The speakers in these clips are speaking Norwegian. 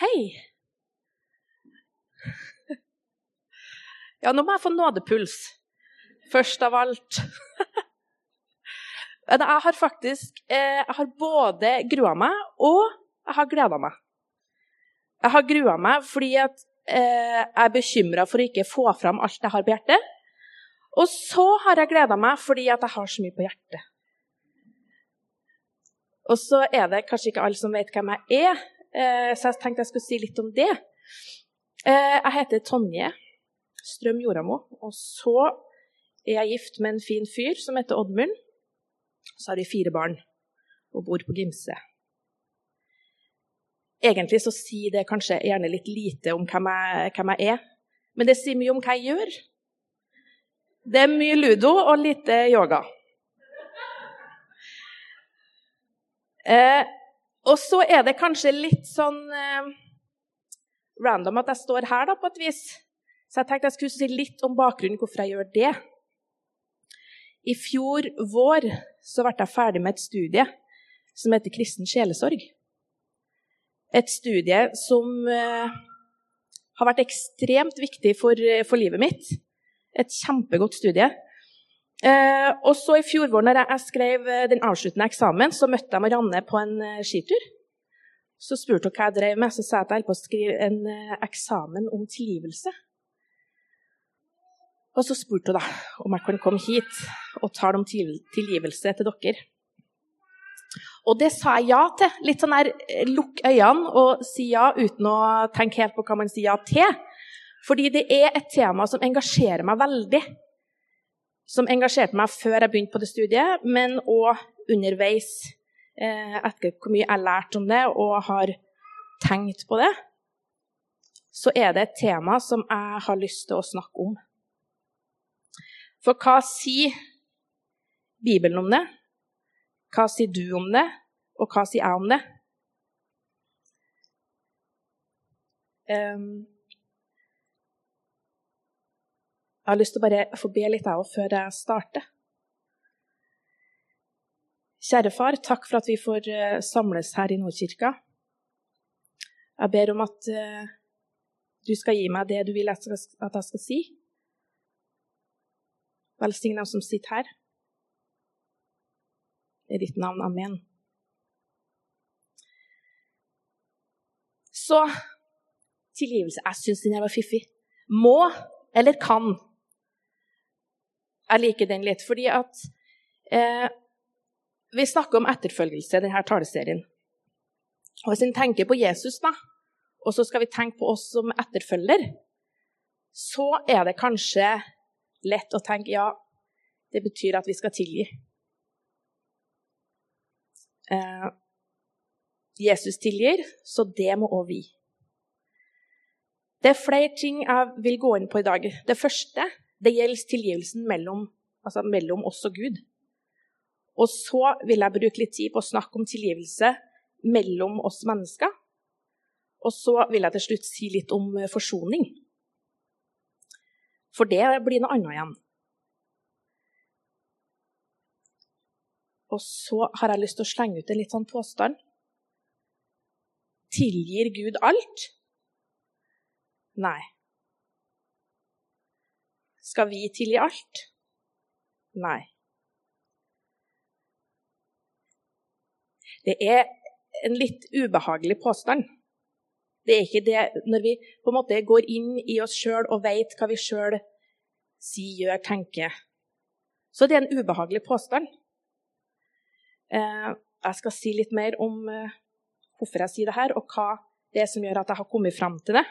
Hei. Ja, nå må jeg få nådepuls. Først av alt. Jeg har faktisk eh, jeg har både grua meg og jeg har gleda meg. Jeg har grua meg fordi at, eh, jeg er bekymra for å ikke få fram alt jeg har på hjertet. Og så har jeg gleda meg fordi at jeg har så mye på hjertet. Og så er det kanskje ikke alle som vet hvem jeg er, så jeg tenkte jeg skulle si litt om det. Eh, jeg heter Tonje Strøm Joramo, og så er jeg gift med en fin fyr som heter Oddmund. Så har vi fire barn og bor på Gimse. Egentlig så sier det kanskje gjerne litt lite om hvem jeg, hvem jeg er, men det sier mye om hva jeg gjør. Det er mye ludo og lite yoga. Eh, og så er det kanskje litt sånn eh, random at jeg står her, da, på et vis. Så jeg tenkte jeg skulle si litt om bakgrunnen, hvorfor jeg gjør det. I fjor vår så ble jeg ferdig med et studie som heter Kristen sjelesorg. Et studie som eh, har vært ekstremt viktig for, for, livet mitt. Et kjempegodt studie. Eh, og så I fjor vår, når jeg skrev den avsluttende eksamen, så møtte jeg Marianne på en eh, skitur. Så spurte hun hva jeg drev med, så sa jeg at jeg holdt på å skrive en eh, eksamen om tilgivelse. Og så spurte hun da om jeg kunne komme hit og tale om tilgivelse til dere. Og det sa jeg ja til. Litt sånn der eh, lukk øynene og si ja uten å tenke helt på hva man sier ja til. Fordi det er et tema som engasjerer meg veldig. Som engasjerte meg før jeg begynte på det studiet, men òg underveis, eh, etter hvor mye jeg lærte om det og har tenkt på det. Så er det et tema som jeg har lyst til å snakke om. For hva sier Bibelen om det? Hva sier du om det? Og hva sier jeg om det? Um, jeg har lyst til å bare få be litt av før jeg starter. Kjære far, takk for at vi får uh, samles her i Nordkirka. Jeg ber om at uh, du skal gi meg det du vil at jeg skal si. Velsign dem som sitter her. I ditt navn. Amen. Så tilgivelse. Jeg syns den her var fiffig. Må eller kan. Jeg liker den litt, fordi at eh, vi snakker om etterfølgelse i denne taleserien. Og Hvis en tenker på Jesus, da, og så skal vi tenke på oss som etterfølger, så er det kanskje lett å tenke ja, det betyr at vi skal tilgi. Eh, Jesus tilgir, så det må òg vi. Det er flere ting jeg vil gå inn på i dag. Det første det gjelder tilgivelsen mellom, altså mellom oss og Gud. Og så vil jeg bruke litt tid på å snakke om tilgivelse mellom oss mennesker. Og så vil jeg til slutt si litt om forsoning. For det blir noe annet igjen. Og så har jeg lyst til å slenge ut en litt sånn påstand. Tilgir Gud alt? Nei. Skal vi tilgi alt? Nei. Det er en litt ubehagelig påstand. Det er ikke det når vi på en måte går inn i oss sjøl og vet hva vi sjøl sier, gjør, tenker. Så det er en ubehagelig påstand. Eh, jeg skal si litt mer om eh, hvorfor jeg sier det her, og hva det er som gjør at jeg har kommet fram til det.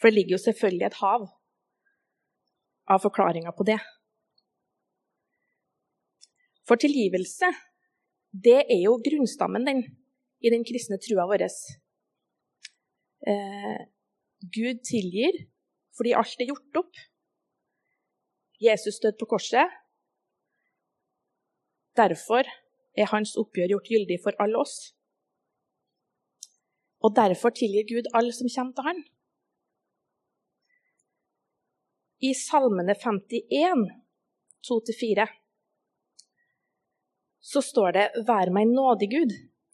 For det ligger jo selvfølgelig et hav av forklaringa på det. For tilgivelse, det er jo grunnstammen den, i den kristne trua vår eh, Gud tilgir fordi alt er gjort opp. Jesus døde på korset. Derfor er hans oppgjør gjort gyldig for alle oss. Og derfor tilgir Gud alle som kommer til han. I Salmene 51, 2-4, så står det 'Vær meg nådig, Gud,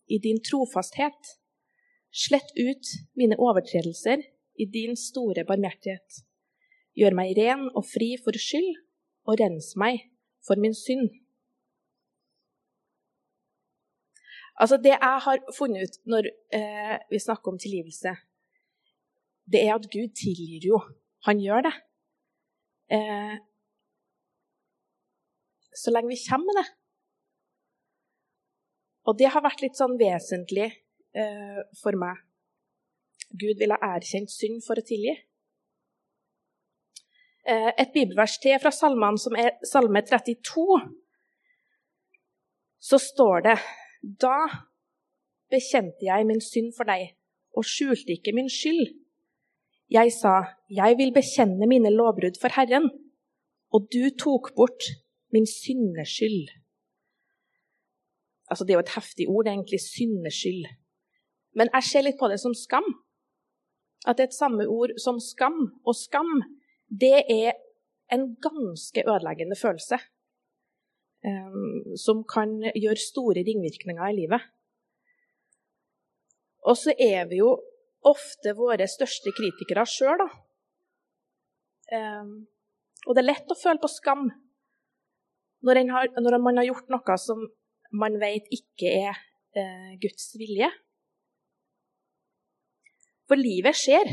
i din trofasthet'. Slett ut mine overtredelser i din store barmhjertighet. Gjør meg ren og fri for skyld, og rens meg for min synd. Altså Det jeg har funnet ut når eh, vi snakker om tilgivelse, det er at Gud tilgir jo. Han gjør det. Eh, så lenge vi kommer med det. Og det har vært litt sånn vesentlig eh, for meg. Gud vil ha erkjent synd for å tilgi. Eh, et bibelvers til fra salmene, som er Salme 32, så står det Da bekjente jeg min synd for deg og skjulte ikke min skyld. Jeg sa, jeg vil bekjenne mine lovbrudd for Herren, og du tok bort min syndeskyld. Altså, det er jo et heftig ord, det er egentlig syndeskyld. Men jeg ser litt på det som skam. At det er et samme ord som skam. Og skam, det er en ganske ødeleggende følelse. Um, som kan gjøre store ringvirkninger i livet. Og så er vi jo ofte våre største kritikere sjøl, da. Um, og det er lett å føle på skam når, har, når man har gjort noe som man vet ikke er uh, Guds vilje. For livet skjer.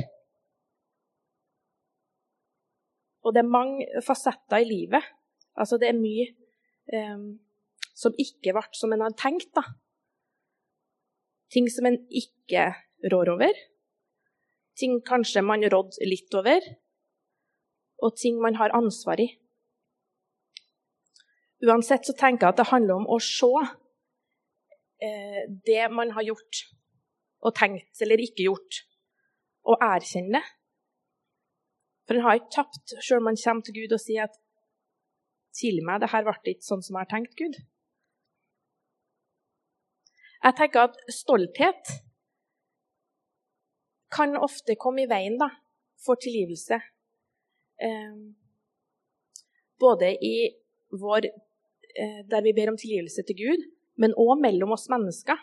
Og det er mange fasetter i livet. Altså, det er mye um, som ikke ble som en hadde tenkt. da. Ting som en ikke rår over. Ting kanskje man rådde litt over. Og ting man har ansvar i. Uansett så tenker jeg at det handler om å se eh, det man har gjort og tenkt eller ikke gjort, og erkjenne det. For en har ikke tapt sjøl om man kommer til Gud og sier at 'Tilgi meg, det her ble ikke sånn som jeg har tenkt, Gud'. Jeg tenker at stolthet kan ofte komme i veien da, for tilgivelse. Eh, både i vår Eh, der vi ber om tilgivelse til Gud, men òg mellom oss mennesker.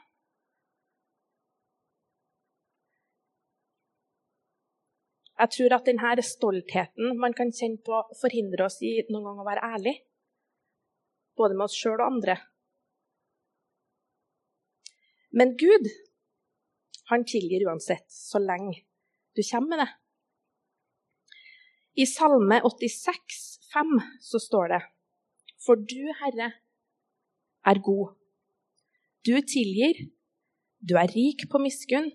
Jeg tror at denne stoltheten man kan kjenne på, forhindrer oss i noen gang å være ærlig. Både med oss sjøl og andre. Men Gud, han tilgir uansett, så lenge du kommer med det. I Salme 86, 5, så står det for du, Herre, er god. Du tilgir, du er rik på miskunn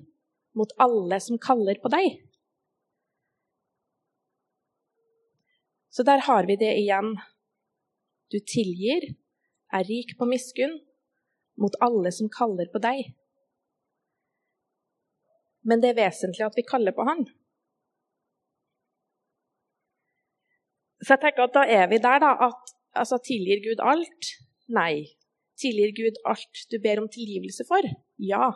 mot alle som kaller på deg. Så der har vi det igjen. Du tilgir, er rik på miskunn mot alle som kaller på deg. Men det er vesentlig at vi kaller på Han. Så jeg tenker at da er vi der da, at Altså, tilgir Gud alt? Nei. Tilgir Gud alt du ber om tilgivelse for? Ja.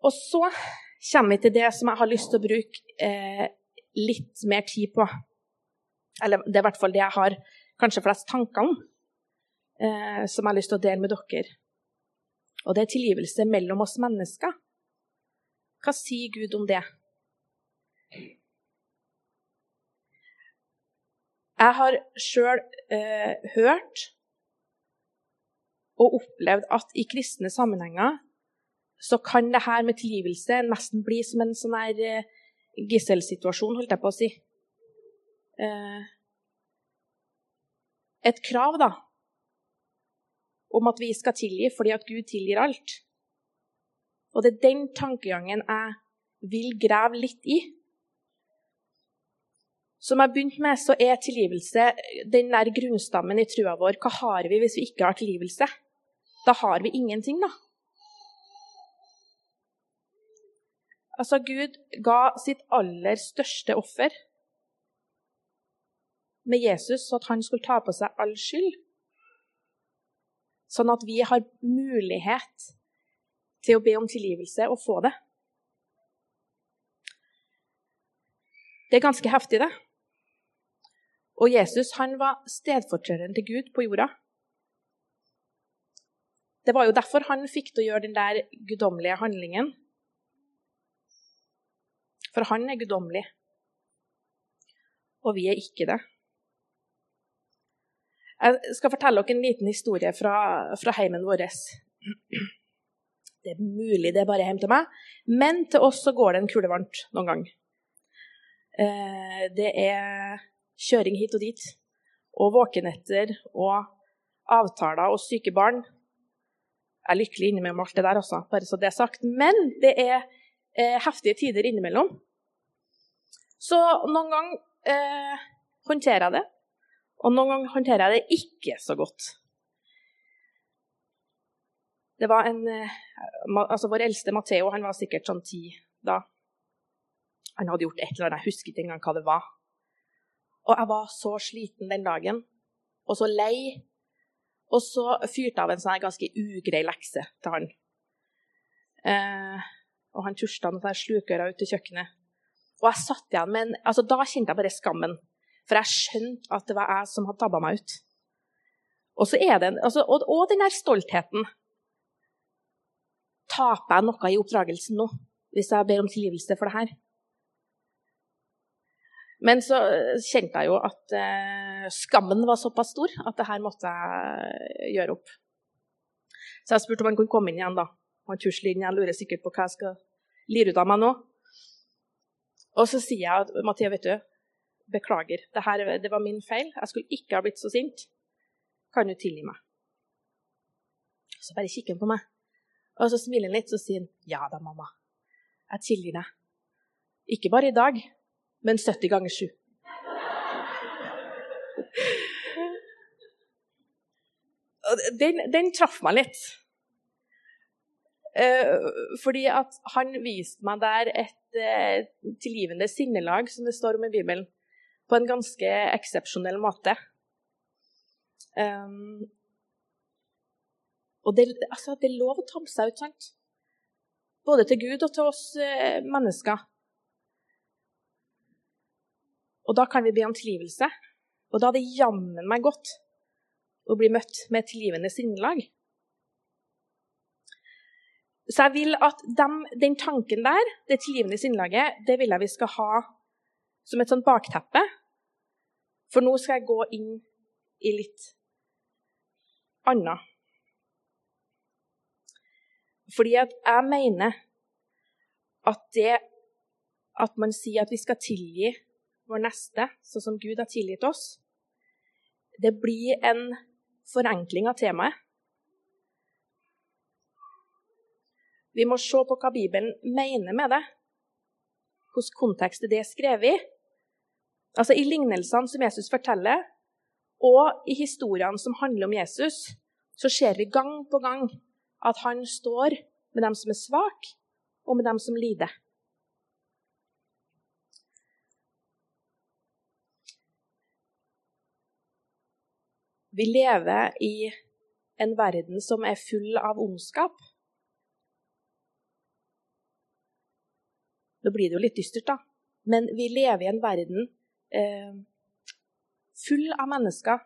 Og så kommer vi til det som jeg har lyst til å bruke eh, litt mer tid på. Eller det er i hvert fall det jeg har kanskje flest tanker om, eh, som jeg har lyst til å dele med dere. Og det er tilgivelse mellom oss mennesker. Hva sier Gud om det? Jeg har sjøl eh, hørt og opplevd at i kristne sammenhenger så kan det her med tilgivelse nesten bli som en sånn her eh, gisselsituasjon, holdt jeg på å si. Eh, et krav, da, om at vi skal tilgi fordi at Gud tilgir alt. Og det er den tankegangen jeg vil grave litt i. Som jeg begynte med, så er tilgivelse den der grunnstammen i trua vår. Hva har vi hvis vi ikke har tilgivelse? Da har vi ingenting, da. Altså, Gud ga sitt aller største offer med Jesus, så at han skulle ta på seg all skyld. Sånn at vi har mulighet til å be om tilgivelse og få det. Det er ganske heftig, det. Og Jesus han var stedfortrederen til Gud på jorda. Det var jo derfor han fikk til å gjøre den der guddommelige handlingen. For han er guddommelig, og vi er ikke det. Jeg skal fortelle dere en liten historie fra, fra heimen vår. Det er mulig det er bare hjem til meg, men til oss så går det en kule varmt noen gang. Eh, det er kjøring hit og dit, og våkenetter og avtaler og syke barn. Jeg er lykkelig innimellom alt det der, også, bare så det er sagt. Men det er eh, heftige tider innimellom. Så noen ganger eh, håndterer jeg det, og noen ganger håndterer jeg det ikke så godt. Det var en, eh, altså Vår eldste Matheo han var sikkert sånn ti da. Han hadde gjort et eller annet, jeg husker ikke engang hva det var. Og jeg var så sliten den dagen, og så lei. Og så fyrte jeg av en sånn ganske ugrei lekse til han. Eh, og han tusla noen slukører ut til kjøkkenet. Og jeg satt igjen med en, altså Da kjente jeg bare skammen. For jeg skjønte at det var jeg som hadde tabba meg ut. Og, det, altså, og, og den der stoltheten. Taper jeg noe i oppdragelsen nå hvis jeg ber om tilgivelse for det her? Men så kjente jeg jo at eh, skammen var såpass stor at det her måtte jeg gjøre opp. Så jeg spurte om han kunne komme inn igjen. da. Han inn, jeg lurer sikkert på hva jeg skal lire ut av meg nå. Og så sier jeg at Mathea, vet du, beklager, det, her, det var min feil. Jeg skulle ikke ha blitt så sint. Kan du tilgi meg? Så bare kikker han på meg, og så smiler han litt, så sier han ja da, mamma. Jeg tilgir deg. Ikke bare i dag, men 70 ganger 7. Den, den traff meg litt. Eh, fordi at han viste meg der et eh, tilgivende sinnelag, som det står om i Bibelen, på en ganske eksepsjonell måte. Um, og det, altså, det, er lov å tabbe seg ut, sant? Både til Gud og til oss eh, mennesker. Og da kan vi be om tilgivelse. Og da er det jammen meg godt å bli møtt med et tilgivende sinnelag. Så jeg vil at dem, den tanken der, det tilgivende sinnelaget, det vil jeg vi skal ha som et sånt bakteppe. For nå skal jeg gå inn i litt annet. Fordi jeg mener at det at man sier at vi skal tilgi vår neste, sånn som Gud har tilgitt oss, det blir en forenkling av temaet. Vi må se på hva Bibelen mener med det, hvilken kontekst det er skrevet i. Altså I lignelsene som Jesus forteller, og i historiene som handler om Jesus, så ser vi gang på gang at han står med dem som er svake, og med dem som lider. Vi lever i en verden som er full av ondskap. Nå blir det jo litt dystert, da. Men vi lever i en verden eh, full av mennesker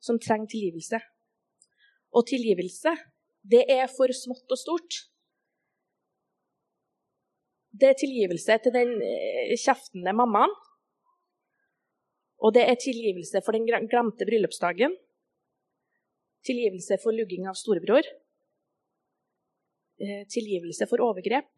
som trenger tilgivelse. Og tilgivelse, det er for smått og stort. Det er tilgivelse til den eh, kjeftende mammaen. Og det er tilgivelse for den glemte bryllupsdagen. Tilgivelse for lugging av storebror. Eh, tilgivelse for overgrep.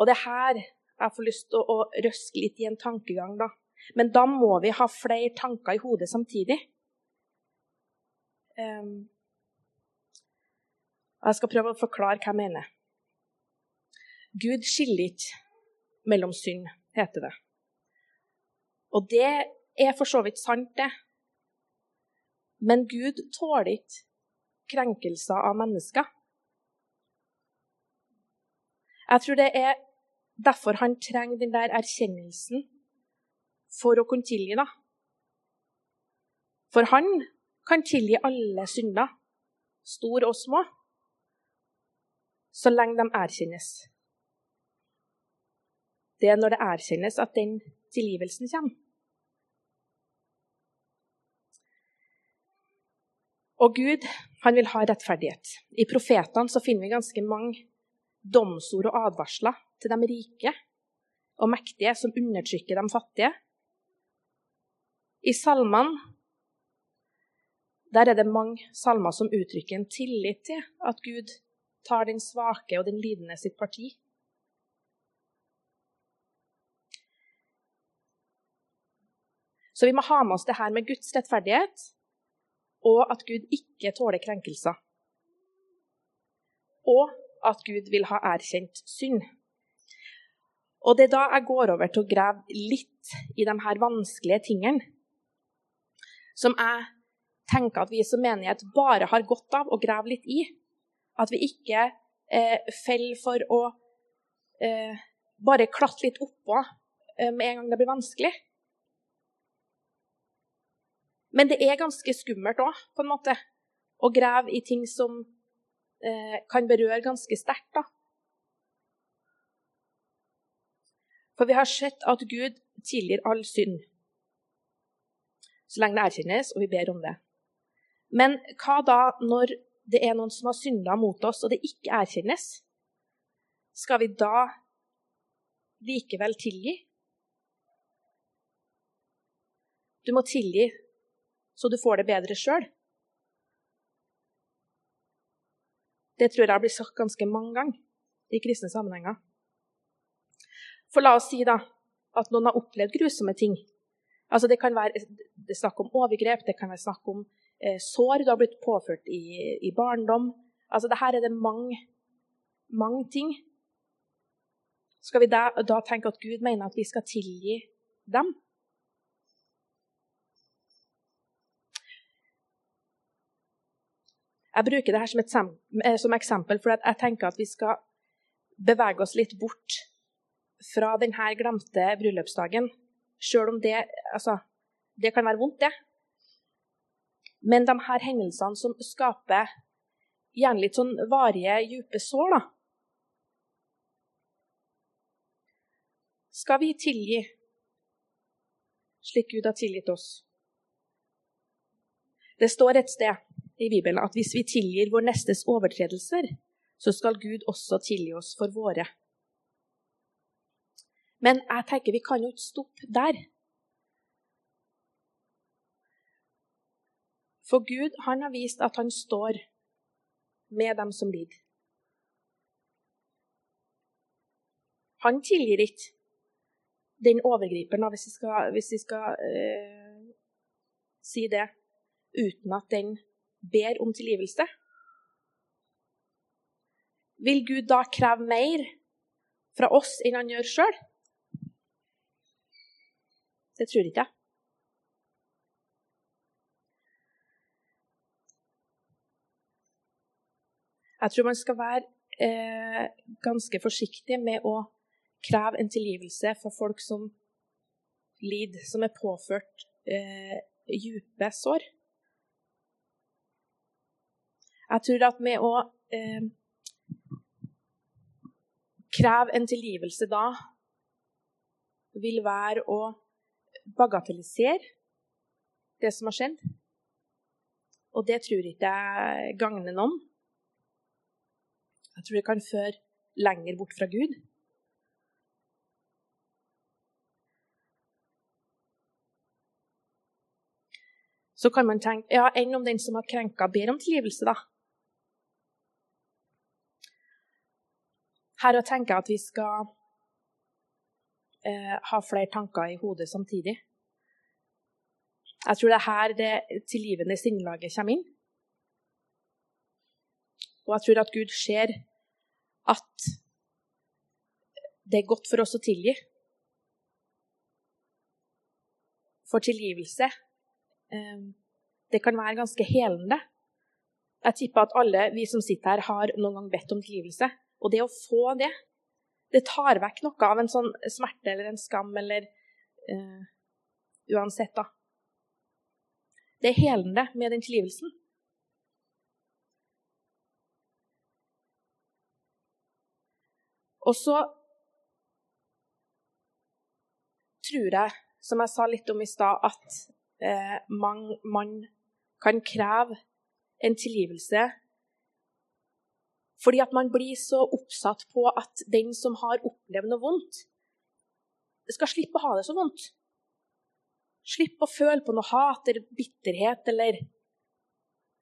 Og det er her jeg får lyst til å røske litt i en tankegang, da. Men da må vi ha flere tanker i hodet samtidig. Um, jeg skal prøve å forklare hva jeg mener. Gud skiller ikke mellom synd, heter det. Og det er for så vidt sant, det. Men Gud tåler ikke krenkelser av mennesker. Jeg tror det er derfor han trenger den der erkjennelsen for å kunne tilgi. da. For han kan tilgi alle synder, store og små, så lenge de erkjennes. Det er når det erkjennes at den tilgivelsen kommer. Og Gud han vil ha rettferdighet. I profetene så finner vi ganske mange domsord og advarsler til de rike og mektige som undertrykker de fattige. I salmene der er det mange salmer som uttrykker en tillit til at Gud tar den svake og den lidende sitt parti. Så vi må ha med oss det her med Guds rettferdighet, og at Gud ikke tåler krenkelser. Og at Gud vil ha erkjent synd. Og det er da jeg går over til å grave litt i de her vanskelige tingene som jeg tenker at vi som menighet bare har godt av å grave litt i. At vi ikke eh, faller for å eh, bare klatte litt oppå eh, med en gang det blir vanskelig. Men det er ganske skummelt òg, på en måte, å grave i ting som eh, kan berøre ganske sterkt. da. For vi har sett at Gud tilgir all synd, så lenge det erkjennes, og vi ber om det. Men hva da når det er noen som har synda mot oss, og det ikke erkjennes? Skal vi da likevel tilgi? Du må tilgi så du får det bedre sjøl. Det tror jeg blir sagt ganske mange ganger i kristne sammenhenger. For la oss si da at noen har opplevd grusomme ting. Altså Det kan være det snakk om overgrep, det kan være snakk om eh, sår du har blitt påført i, i barndom. Altså det er det mange, mange ting. Skal vi da, da tenke at Gud mener at vi skal tilgi dem? Jeg bruker det her som, et, som eksempel for jeg tenker at vi skal bevege oss litt bort fra denne glemte bryllupsdagen. Sjøl om det, altså, det kan være vondt, det. Men de her hendelsene som skaper gjerne litt sånn varige, dype sår, da. Skal vi tilgi slik Gud har tilgitt oss? Det står et sted i Bibelen at hvis vi tilgir vår nestes overtredelser, så skal Gud også tilgi oss for våre. Men jeg tenker vi kan jo ikke stoppe der. For Gud han har vist at han står med dem som lider. Han tilgir ikke den overgriperen, hvis vi skal, hvis vi skal uh, si det, uten at den ber om tilgivelse? Vil Gud da kreve mer fra oss enn han gjør sjøl? Det tror ikke jeg. Jeg tror man skal være eh, ganske forsiktig med å kreve en tilgivelse for folk som lider, som er påført eh, dype sår. Jeg tror at med å eh, kreve en tilgivelse da vil være å bagatellisere det som har skjedd. Og det tror ikke jeg gagner noen. Jeg tror det kan føre lenger bort fra Gud. Så kan man tenke ja, enn om den som har krenka, ber om tilgivelse, da? Her tenker jeg at vi skal eh, ha flere tanker i hodet samtidig. Jeg tror det er her det tilgivende sinnelaget kommer inn. Og jeg tror at Gud ser at det er godt for oss å tilgi. For tilgivelse eh, det kan være ganske helende. Jeg tipper at alle vi som sitter her, har noen gang bedt om tilgivelse. Og det å få det, det tar vekk noe av en sånn smerte eller en skam eller uh, Uansett, da. Det er helende med den tilgivelsen. Og så tror jeg, som jeg sa litt om i stad, at eh, man, man, kan kreve en tilgivelse fordi at man blir så oppsatt på at den som har opplevd noe vondt, skal slippe å ha det så vondt. Slippe å føle på noe hat eller bitterhet eller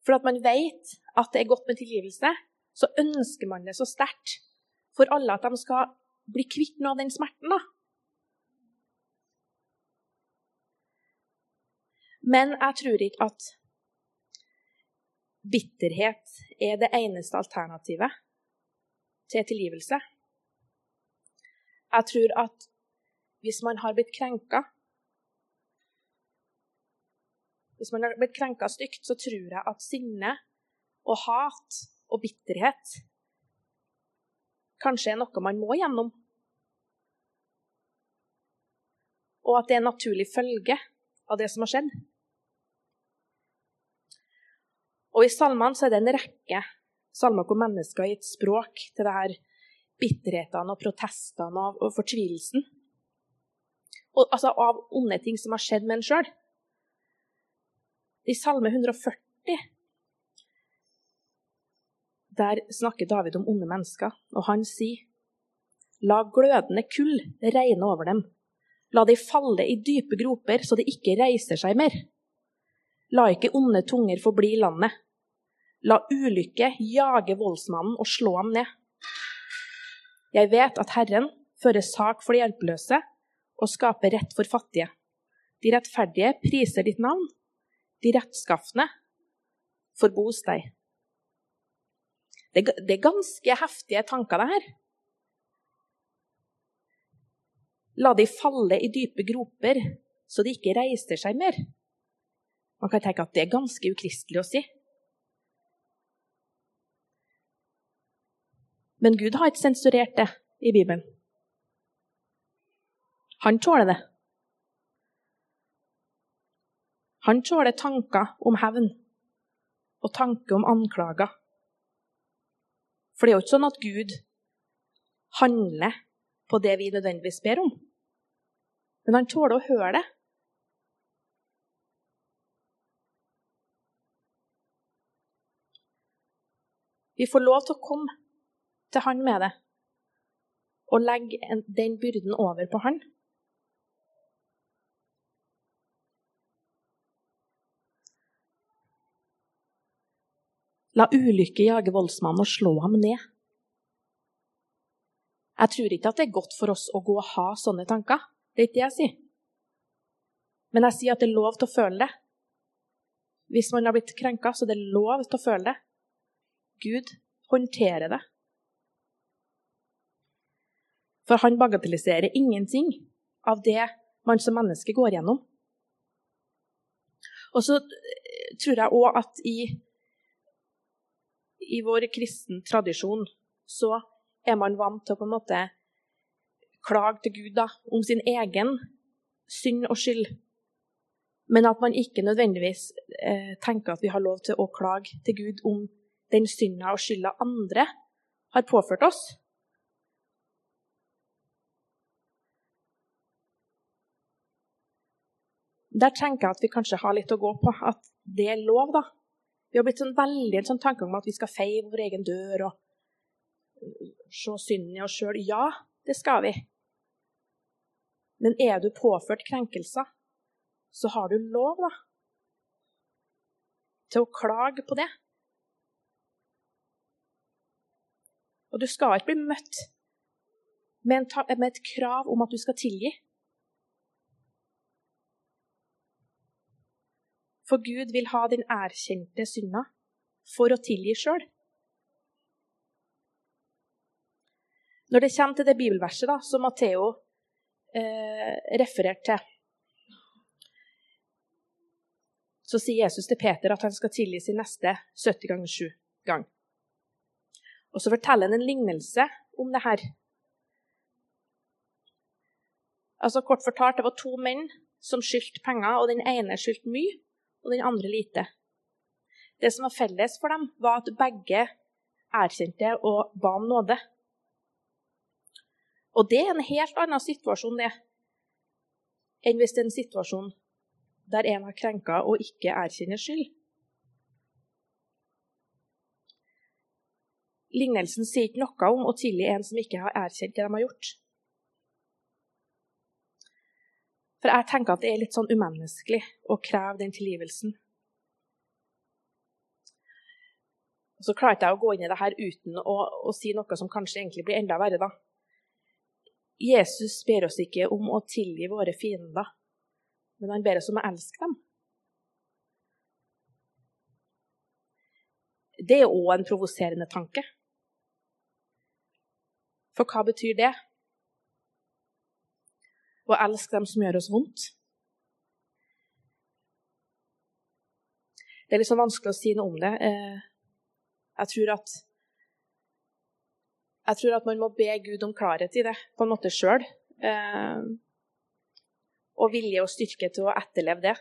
For at man vet at det er godt med tilgivelse, så ønsker man det så sterkt for alle at de skal bli kvitt noe av den smerten. da. Men jeg tror ikke at bitterhet er det eneste alternativet til tilgivelse. Jeg tror at hvis man har blitt krenka Hvis man har blitt krenka stygt, så tror jeg at sinne og hat og bitterhet kanskje er noe man må gjennom. Og at det er en naturlig følge av det som har skjedd. Og I salmene er det en rekke salmer hvor mennesker har gitt språk til det her bitterhetene og protestene og, og fortvilelsen. Og, altså av onde ting som har skjedd med en sjøl. I Salme 140 der snakker David om onde mennesker, og han sier La glødende kull regne over dem. La de falle i dype groper, så de ikke reiser seg mer. La ikke onde tunger forbli landet. La ulykke jage voldsmannen og slå ham ned. Jeg vet at Herren fører sak for de hjelpeløse og skaper rett for fattige. De rettferdige priser ditt navn. De rettskafne får hos deg. Det, det er ganske heftige tanker, det her. La de falle i dype groper, så de ikke reiser seg mer. Man kan tenke at det er ganske ukristelig å si. Men Gud har ikke sensurert det i Bibelen. Han tåler det. Han tåler tanker om hevn og tanker om anklager. For det er jo ikke sånn at Gud handler på det vi nødvendigvis ber om. Men han tåler å høre det. Vi får lov til å komme til han med det og legge den byrden over på han. La ulykke jage voldsmannen og slå ham ned. Jeg tror ikke at det er godt for oss å gå og ha sånne tanker. Det er ikke det jeg sier. Men jeg sier at det er lov til å føle det. Hvis man har blitt krenka, så det er lov til å føle det. Gud håndterer det. For han bagatelliserer ingenting av det man som menneske går gjennom. Og så eh, tror jeg òg at i, i vår kristen tradisjon så er man vant til å på en måte klage til Gud da, om sin egen synd og skyld. Men at man ikke nødvendigvis eh, tenker at vi har lov til å klage til Gud om den synda og skylda andre har påført oss. Der tenker jeg at vi kanskje har litt å gå på. At det er lov, da. Vi har blitt sånn veldig en sånn tanke om at vi skal feie vår egen dør og øh, se synden i oss sjøl. Ja, det skal vi. Men er du påført krenkelser, så har du lov, da, til å klage på det. Og du skal ikke bli møtt med, med et krav om at du skal tilgi. For Gud vil ha den erkjente synda for å tilgi sjøl. Når det kommer til det bibelverset da, som Matteo eh, refererte til, så sier Jesus til Peter at han skal tilgi sin neste 70 ganger 7 gang. Og så forteller han en lignelse om det her. Altså Kort fortalt, det var to menn som skyldte penger, og den ene skyldte mye, og den andre lite. Det som var felles for dem, var at begge erkjente og ba om nåde. Og det er en helt annen situasjon det, enn hvis det er en situasjon der en har krenka og ikke erkjenner skyld. lignelsen sier ikke noe om å tilgi en som ikke har erkjent det de har gjort. For jeg tenker at det er litt sånn umenneskelig å kreve den tilgivelsen. Og Så klarte jeg å gå inn i det her uten å, å, si noe som kanskje egentlig blir enda verre. da. Jesus ber oss ikke om å tilgi våre fiender, men han ber oss om å elske dem. Det er òg en provoserende tanke. For hva betyr det? Å elsk dem som gjør oss vondt? Det er litt sånn vanskelig å si noe om det. Eh, jeg tror at jeg tror at man må be Gud om klarhet i det på en måte sjøl. Eh, og vilje og styrke til å etterleve det.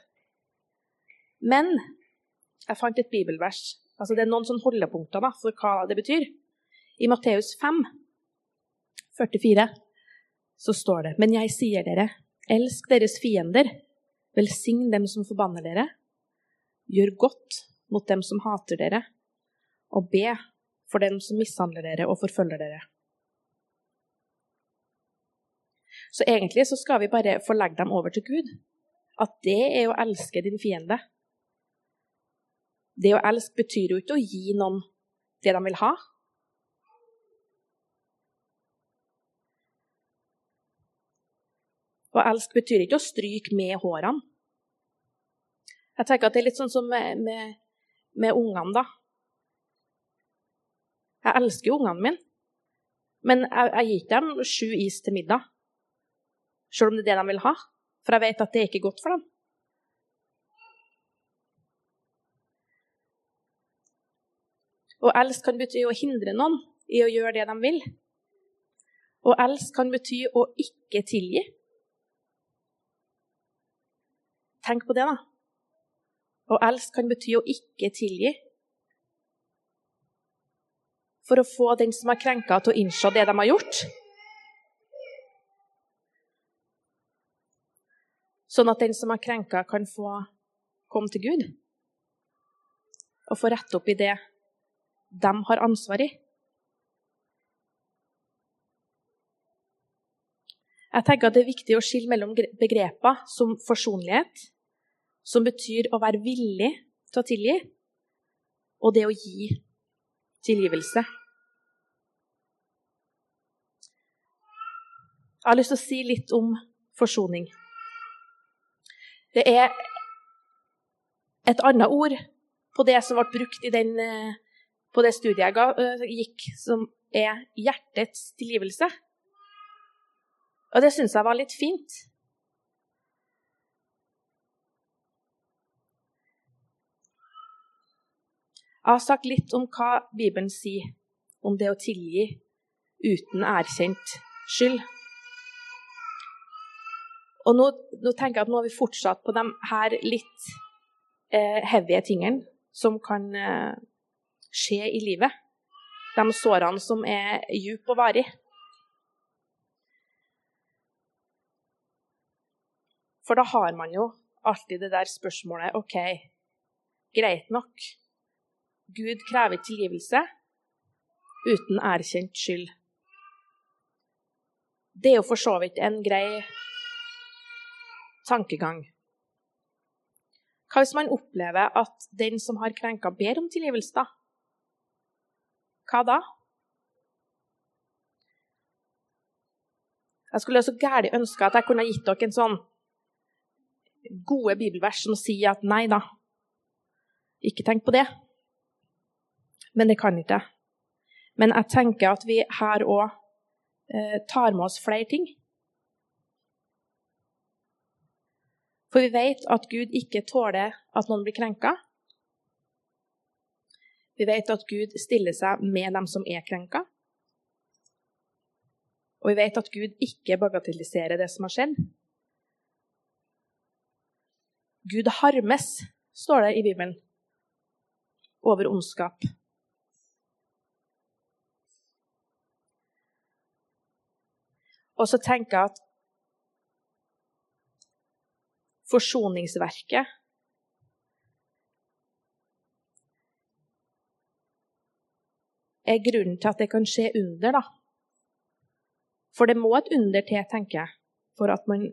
Men jeg fant et bibelvers. altså Det er noen sånne holdepunkter da, for hva det betyr. I Matteus 5, 44, så står det Men jeg sier dere, elsk deres fiender, velsign dem som forbanner dere, gjør godt mot dem som hater dere, og be for dem som mishandler dere og forfølger dere. Så egentlig så skal vi bare få legge dem over til Gud. At det er å elske din fiende. Det å elske betyr jo ikke å gi noen det de vil ha. Å elske betyr ikke å stryke med hårene. Jeg tenker at Det er litt sånn som med, med, med ungene. da. Jeg elsker jo ungene mine, men jeg, jeg gir dem sju is til middag. Selv om det er det de vil ha. For jeg vet at det er ikke godt for dem. Å elske kan bety å hindre noen i å gjøre det de vil. Å elske kan bety å ikke tilgi. Tenk på det, da. Å elske kan bety å ikke tilgi for å få den som har krenka, til å innse det de har gjort. Sånn at den som har krenka, kan få komme til Gud og få rette opp i det de har ansvar i. Jeg tenker at Det er viktig å skille mellom begreper som forsonlighet, som betyr å være villig til å tilgi, og det å gi tilgivelse. Jeg har lyst til å si litt om forsoning. Det er et annet ord på det som ble brukt den, eh, på det studiet jeg eh, gikk, som er hjertets tilgivelse. Og det syns jeg var litt fint. Jeg har sagt litt om hva Bibelen sier om det å tilgi uten erkjent skyld. Og nå, nå, tenker jeg at nå har vi fortsatt på de her litt eh, heavy tingene som kan eh, skje i livet. De sårene som er djupe og varige. For da har man jo alltid det der spørsmålet OK, greit nok. Gud krever tilgivelse uten erkjent skyld. Det er jo for så vidt en grei tankegang. Hva hvis man opplever at den som har krenka, ber om tilgivelse, da? Hva da? Jeg skulle så gærent ønske at jeg kunne gitt dere en sånn gode bibelvers som sier at nei da, ikke tenk på det. Men det kan ikke. Men jeg tenker at vi her òg eh, tar med oss flere ting. For vi vet at Gud ikke tåler at noen blir krenka. Vi vet at Gud stiller seg med dem som er krenka. Og vi vet at Gud ikke bagatelliserer det som har skjedd. Gud harmes, står det i Bibelen, over ondskap. Og så tenker jeg at forsoningsverket. er grunnen til at det kan skje under, da. For det må et under til, tenker jeg, for at man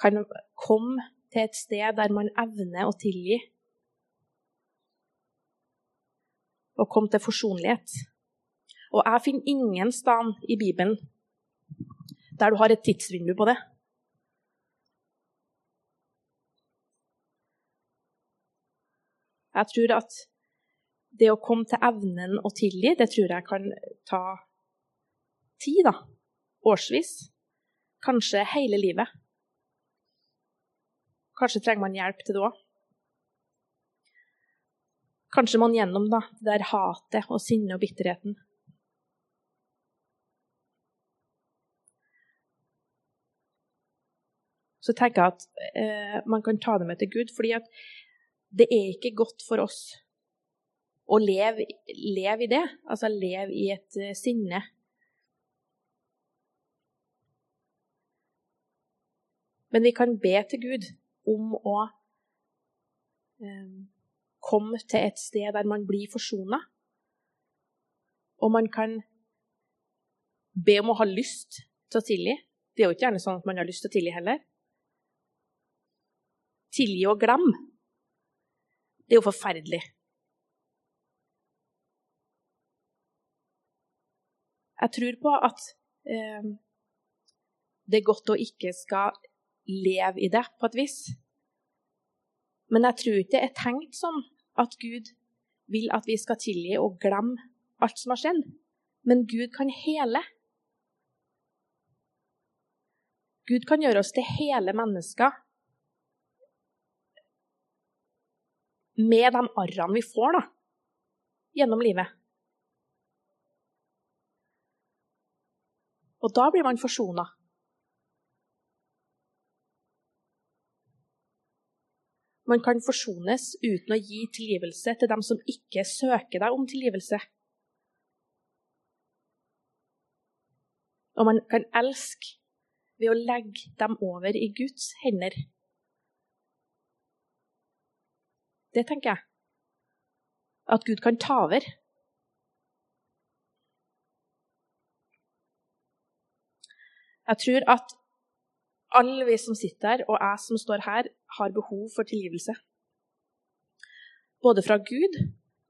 kan komme til et sted der man evner å tilgi. Og komme til forsonlighet. Og jeg finner ingen sted i Bibelen der du har et tidsvindu på det. Jeg tror at det å komme til evnen å tilgi, det tror jeg kan ta tid, da. Årsvis. Kanskje hele livet. Kanskje trenger man hjelp til det òg. Kanskje man gjennom da, det der hatet og sinnet og bitterheten Så tenker jeg at eh, man kan ta det med til Gud, fordi at det er ikke godt for oss å leve, leve i det. Altså leve i et uh, sinne. Men vi kan be til Gud om å um, komme til et sted der man blir forsona. Og man kan be om å ha lyst til å tilgi. Det er jo ikke gjerne sånn at man har lyst til å tilgi heller. Tilgi og glem. Det er jo forferdelig. Jeg tror på at eh, det er godt å ikke skal leve i det, på et vis. Men jeg tror ikke det er tenkt sånn at Gud vil at vi skal tilgi og glemme alt som har skjedd. Men Gud kan hele. Gud kan gjøre oss til hele mennesker med de arrene vi får da, gjennom livet. Og da blir man forsona. Man kan forsones uten å gi tilgivelse til dem som ikke søker deg om tilgivelse. Og man kan elske ved å legge dem over i Guds hender. Det tenker jeg. At Gud kan ta over. Jeg tror at alle vi som sitter her, og jeg som står her, har behov for tilgivelse. Både fra Gud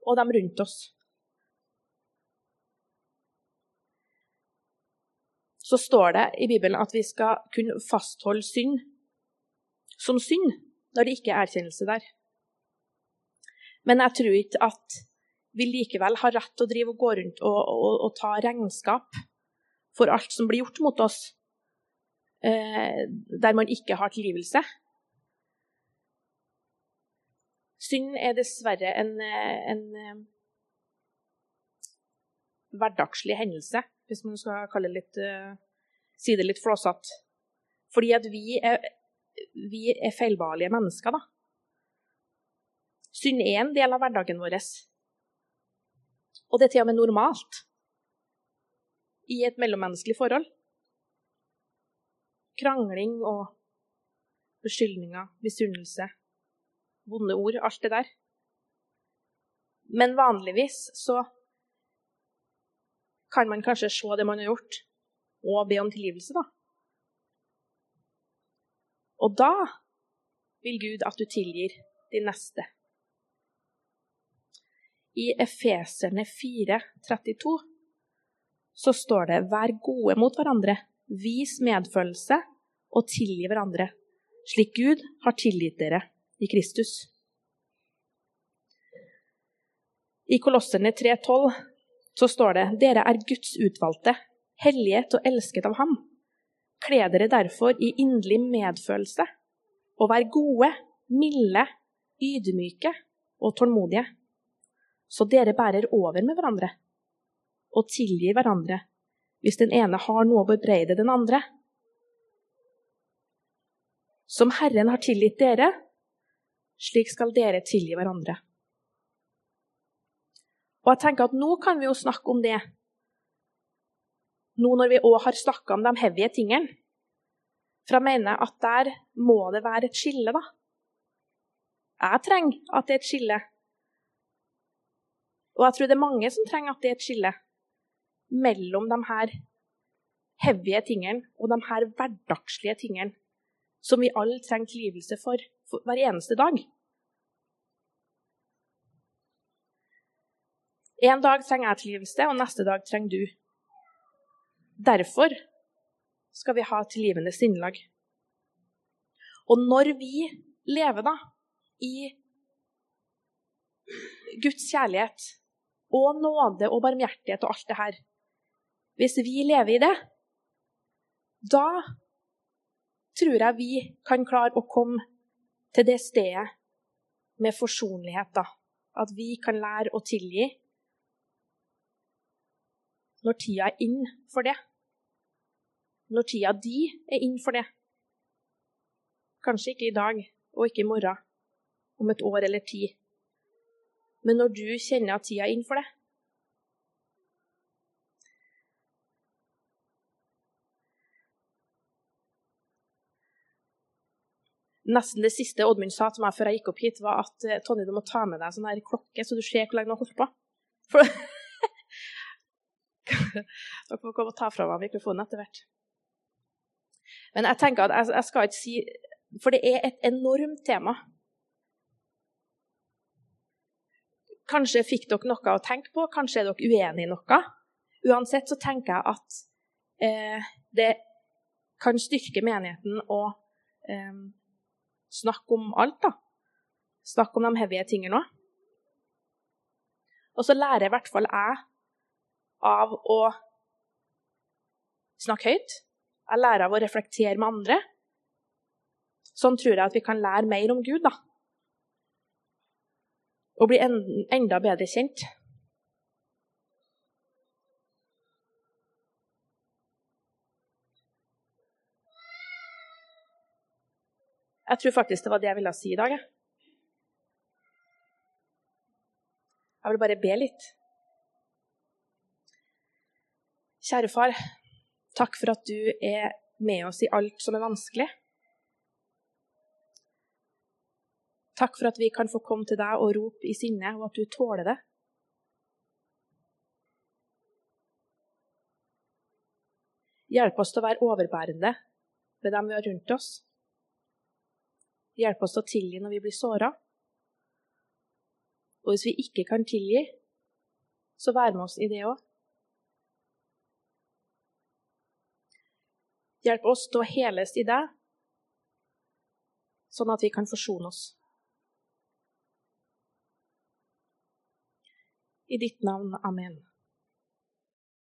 og dem rundt oss. Så står det i Bibelen at vi skal kunne fastholde synd som synd når det ikke er erkjennelse der. Men jeg tror ikke at vi likevel har rett til å drive og gå rundt og, og, og ta regnskap for alt som blir gjort mot oss, eh, der man ikke har tilgivelse. Synd er dessverre en, en eh, hverdagslig hendelse, hvis man skal kalle det litt, uh, si det litt flåsete. Fordi at vi er, vi er feilbarlige mennesker, da. Synd er en del av hverdagen vår. Og det er til og med normalt i et mellommenneskelig forhold. Krangling og beskyldninger, misunnelse, vonde ord, alt det der. Men vanligvis så kan man kanskje se det man har gjort, og be om tilgivelse, da. Og da vil Gud at du tilgir din neste i Efeserne 4, 32, så står det 'Vær gode mot hverandre, vis medfølelse og tilgi hverandre', slik Gud har tilgitt dere i Kristus. I Kolosserne 3,12 så står det 'Dere er Guds utvalgte, hellighet og elsket av Ham'. Kle dere derfor i inderlig medfølelse, og vær gode, milde, ydmyke og tålmodige så dere bærer over med hverandre og tilgir hverandre hvis den ene har noe å bebreide den andre. Som Herren har tilgitt dere, slik skal dere tilgi hverandre. Og jeg tenker at Nå kan vi jo snakke om det, nå når vi òg har snakka om de heavy tingene. For jeg mener at der må det være et skille, da. Jeg trenger at det er et skille Og jeg tror det er mange som trenger at det er et skille mellom de her heavy tingene og de her hverdagslige tingene som vi alle trenger tilgivelse for, for hver eneste dag. En dag trenger jeg tilgivelse, og neste dag trenger du. Derfor skal vi ha tilgivende sinnelag. Og når vi lever da i Guds kjærlighet og nåde og barmhjertighet og alt det her Hvis vi lever i det, da tror jeg vi kan klare å komme til det stedet med forsonlighet. da. At vi kan lære å tilgi når tida er inn for det. Når tida di er inn for det. Kanskje ikke i dag og ikke i morgen, om et år eller ti. Men når du kjenner at tida er inn for det. Nesten det siste Oddmund sa til meg før jeg gikk opp hit, var at eh, Tonje, du må ta med deg sånn her klokke, så du ser hvor lenge du har holdt på. For Dere får komme og ta fra meg mikrofonen etter hvert. Men jeg tenker at jeg skal ikke si For det er et enormt tema. Kanskje fikk dere noe å tenke på, kanskje er dere uenige i noe. Uansett så tenker jeg at eh, det kan styrke menigheten å eh, snakke om alt. da. Snakke om de heavy tingene òg. Og så lærer i hvert fall jeg av å snakke høyt. Jeg lærer av å reflektere med andre. Sånn tror jeg at vi kan lære mer om Gud, da. Og bli enda bedre kjent. Jeg tror faktisk det var det jeg ville si i dag. Jeg vil bare be litt. Kjære far, takk for at du er med oss i alt som er vanskelig. Takk for at vi kan få komme til deg og rope i sinne, og at du tåler det. Hjelp oss til å være overbærende ved dem vi har rundt oss. Hjelp oss til å tilgi når vi blir såra. Og hvis vi ikke kan tilgi, så vær med oss i det òg. Hjelp oss til å heles i deg, sånn at vi kan forsone oss. I ditt navn. Amen.